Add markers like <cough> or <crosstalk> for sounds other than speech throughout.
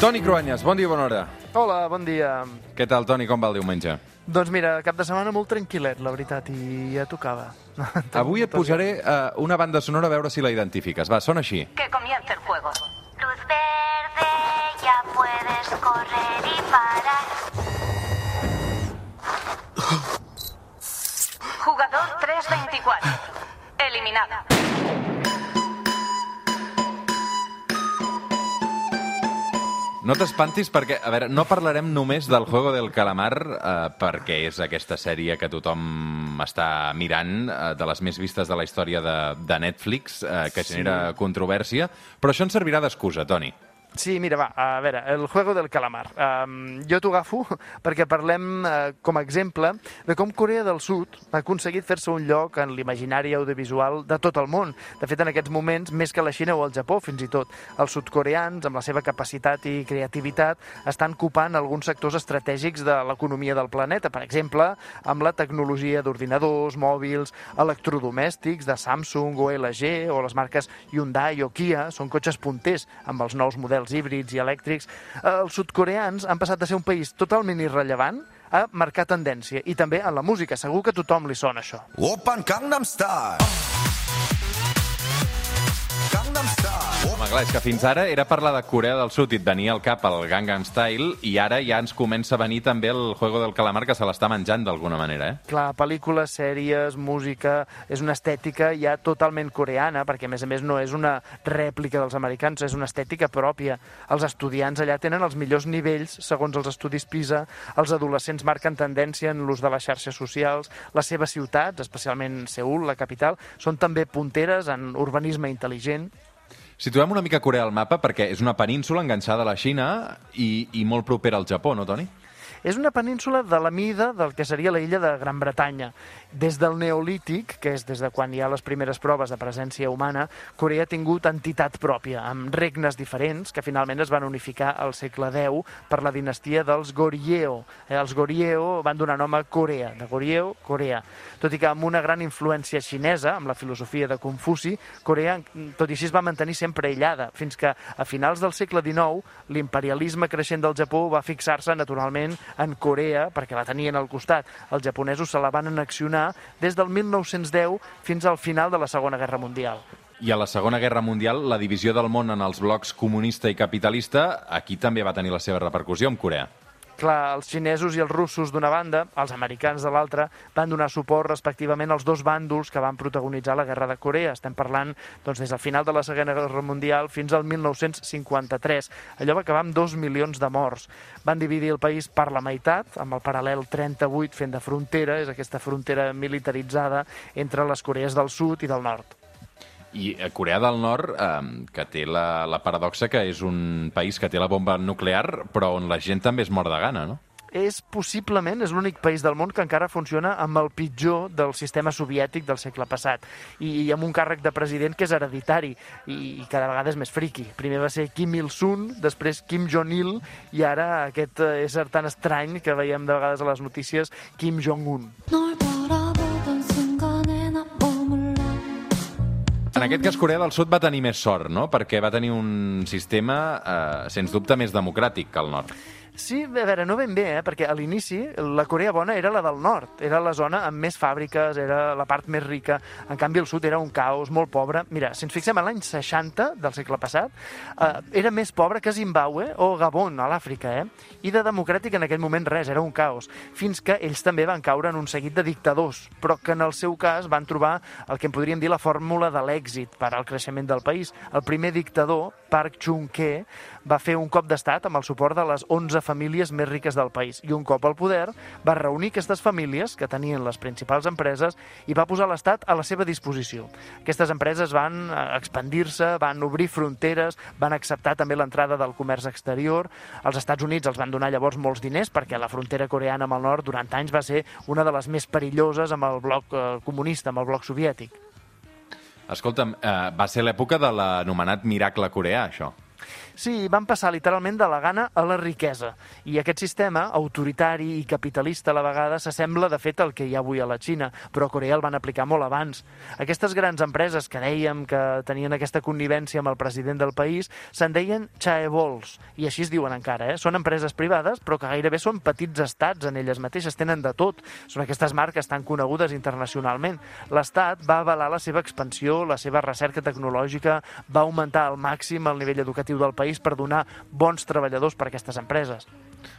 Toni Cruanyes, bon dia, bona hora. Hola, bon dia. Què tal, Toni, com va el diumenge? Doncs mira, cap de setmana molt tranquil·let, la veritat, i ja tocava. <laughs> Avui et posaré uh, una banda sonora a veure si la identifiques. Va, sona així. Que comience el juego. Luz verde, ya puedes correr y parar. <gasps> Jugador 324. Eliminada. No t'espantis perquè, a veure, no parlarem només del Juego del Calamar eh, perquè és aquesta sèrie que tothom està mirant, eh, de les més vistes de la història de, de Netflix, eh, que Sí. genera controvèrsia, però això ens servirà d'excusa, Toni. Sí, mira, va, a veure, el juego del calamar. Um, jo t'ho agafo <laughs> perquè parlem uh, com a exemple de com Corea del Sud ha aconseguit fer-se un lloc en l'imaginari audiovisual de tot el món. De fet, en aquests moments, més que la Xina o el Japó, fins i tot. Els sudcoreans, amb la seva capacitat i creativitat, estan copant alguns sectors estratègics de l'economia del planeta. Per exemple, amb la tecnologia d'ordinadors, mòbils, electrodomèstics de Samsung o LG o les marques Hyundai o Kia. Són cotxes punters amb els nous models models híbrids i elèctrics, eh, els sudcoreans han passat de ser un país totalment irrellevant a marcar tendència, i també en la música. Segur que tothom li sona això. Open Gangnam Style! Gangnam Style! Home, clar, és que fins ara era parlar de Corea del Sud i et venia al cap el Gangnam Style i ara ja ens comença a venir també el Juego del Calamar que se l'està menjant d'alguna manera, eh? Clar, pel·lícules, sèries, música... És una estètica ja totalment coreana, perquè a més a més no és una rèplica dels americans, és una estètica pròpia. Els estudiants allà tenen els millors nivells, segons els estudis PISA, els adolescents marquen tendència en l'ús de les xarxes socials, les seves ciutats, especialment Seul, la capital, són també punteres en urbanisme intel·ligent. Situem una mica Corea al mapa perquè és una península enganxada a la Xina i, i molt propera al Japó, no, Toni? És una península de la mida del que seria la de Gran Bretanya. Des del Neolític, que és des de quan hi ha les primeres proves de presència humana, Corea ha tingut entitat pròpia, amb regnes diferents, que finalment es van unificar al segle X per la dinastia dels Goryeo. Eh, els Goryeo van donar nom a Corea, de Goryeo, Corea. Tot i que amb una gran influència xinesa, amb la filosofia de Confuci, Corea, tot i així, es va mantenir sempre aïllada, fins que a finals del segle XIX l'imperialisme creixent del Japó va fixar-se naturalment en Corea, perquè la tenien al costat. Els japonesos se la van annexionar des del 1910 fins al final de la Segona Guerra Mundial. I a la Segona Guerra Mundial, la divisió del món en els blocs comunista i capitalista, aquí també va tenir la seva repercussió amb Corea. Clar, els xinesos i els russos d'una banda, els americans de l'altra, van donar suport respectivament als dos bàndols que van protagonitzar la Guerra de Corea. Estem parlant doncs, des del final de la Segona Guerra Mundial fins al 1953. Allò va acabar amb dos milions de morts. Van dividir el país per la meitat, amb el paral·lel 38 fent de frontera, és aquesta frontera militaritzada entre les Corees del Sud i del Nord. I a Corea del Nord, eh, que té la, la paradoxa que és un país que té la bomba nuclear, però on la gent també es mor de gana, no? és possiblement és l'únic país del món que encara funciona amb el pitjor del sistema soviètic del segle passat i, i amb un càrrec de president que és hereditari i, i cada vegada és més friqui. Primer va ser Kim Il-sung, després Kim Jong-il i ara aquest eh, ésser tan estrany que veiem de vegades a les notícies, Kim Jong-un. 널 En aquest cas, Corea del Sud va tenir més sort, no? Perquè va tenir un sistema, eh, sens dubte, més democràtic que el nord. Sí, a veure, no ben bé, eh? perquè a l'inici la Corea bona era la del nord, era la zona amb més fàbriques, era la part més rica, en canvi el sud era un caos molt pobre. Mira, si ens fixem en l'any 60 del segle passat, eh, era més pobre que Zimbabue o Gabon, a l'Àfrica, eh? I de democràtic en aquell moment res, era un caos, fins que ells també van caure en un seguit de dictadors, però que en el seu cas van trobar el que en podríem dir la fórmula de l'èxit per al creixement del país. El primer dictador, Park Chung-hee, va fer un cop d'estat amb el suport de les 11 famílies més riques del país i un cop al poder va reunir aquestes famílies que tenien les principals empreses i va posar l'Estat a la seva disposició. Aquestes empreses van eh, expandir-se, van obrir fronteres, van acceptar també l'entrada del comerç exterior. Els Estats Units els van donar llavors molts diners perquè la frontera coreana amb el nord durant anys va ser una de les més perilloses amb el bloc eh, comunista, amb el bloc soviètic. Escolta'm, eh, va ser l'època de l'anomenat miracle coreà, això. Sí, van passar literalment de la gana a la riquesa. I aquest sistema, autoritari i capitalista a la vegada, s'assembla de fet al que hi ha avui a la Xina, però a Corea el van aplicar molt abans. Aquestes grans empreses que dèiem que tenien aquesta connivència amb el president del país se'n deien chaebols, i així es diuen encara. Eh? Són empreses privades, però que gairebé són petits estats en elles mateixes, tenen de tot. Són aquestes marques tan conegudes internacionalment. L'Estat va avalar la seva expansió, la seva recerca tecnològica, va augmentar al màxim el nivell educatiu del país per donar bons treballadors per a aquestes empreses.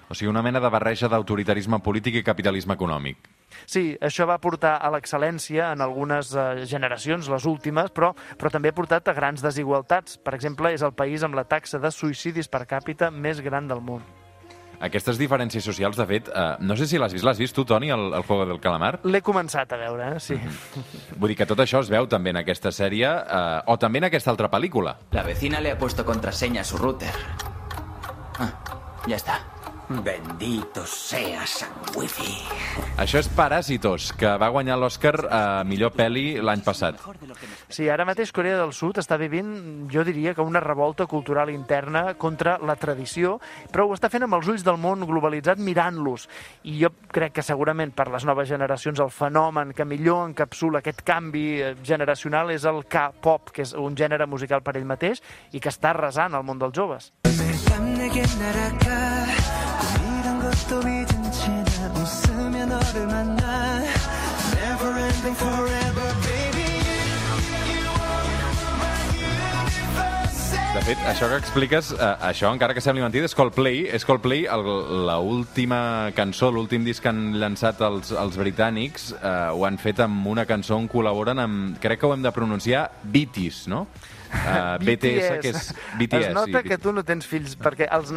O sigui, una mena de barreja d'autoritarisme polític i capitalisme econòmic. Sí, això va portar a l'excel·lència en algunes eh, generacions, les últimes, però, però també ha portat a grans desigualtats. Per exemple, és el país amb la taxa de suïcidis per càpita més gran del món. Aquestes diferències socials, de fet, eh, no sé si l'has vist. L'has vist tu, Toni, el, el Juego del Calamar? L'he començat a veure, eh? sí. Vull dir que tot això es veu també en aquesta sèrie, eh, o també en aquesta altra pel·lícula. La vecina le ha puesto contraseña a su router. Ah, ya está. Bendito sea San Wifi. Això és Paràsitos, que va guanyar l'Oscar a millor pel·li l'any passat. Sí, ara mateix Corea del Sud està vivint, jo diria que una revolta cultural interna contra la tradició, però ho està fent amb els ulls del món globalitzat mirant-los. I jo crec que segurament per les noves generacions el fenomen que millor encapsula aquest canvi eh, generacional és el K-pop, que és un gènere musical per ell mateix i que està arrasant al món dels joves. 웃으며 너를 만나 Never ending forever De fet, això que expliques, eh, això, encara que sembli mentida, és Coldplay. És Coldplay el- la última cançó, l'últim disc que han llançat els, els britànics, eh, ho han fet amb una cançó on col·laboren amb, crec que ho hem de pronunciar, BTS, no? <laughs> Uh, BTS, que és BTS. Es nota sí. que tu no tens fills, perquè els,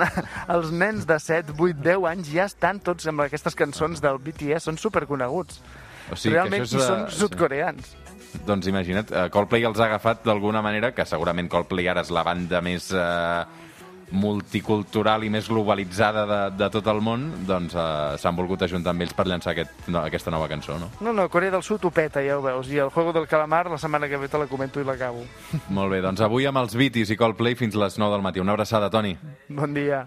els nens de 7, 8, 10 anys ja estan tots amb aquestes cançons del BTS, són superconeguts. O sigui, que Realment, això és, i són eh, sí. Doncs imagina't, eh, Coldplay els ha agafat d'alguna manera, que segurament Coldplay ara és la banda més eh, multicultural i més globalitzada de, de tot el món, doncs eh, s'han volgut ajuntar amb ells per llançar aquest, no, aquesta nova cançó, no? No, no, Corea del Sud ho peta, ja ho veus. I el Juego del Calamar, la setmana que ve te la comento i l'acabo. <laughs> Molt bé, doncs avui amb els Beatles i Coldplay fins les 9 del matí. Una abraçada, Toni. Bon dia.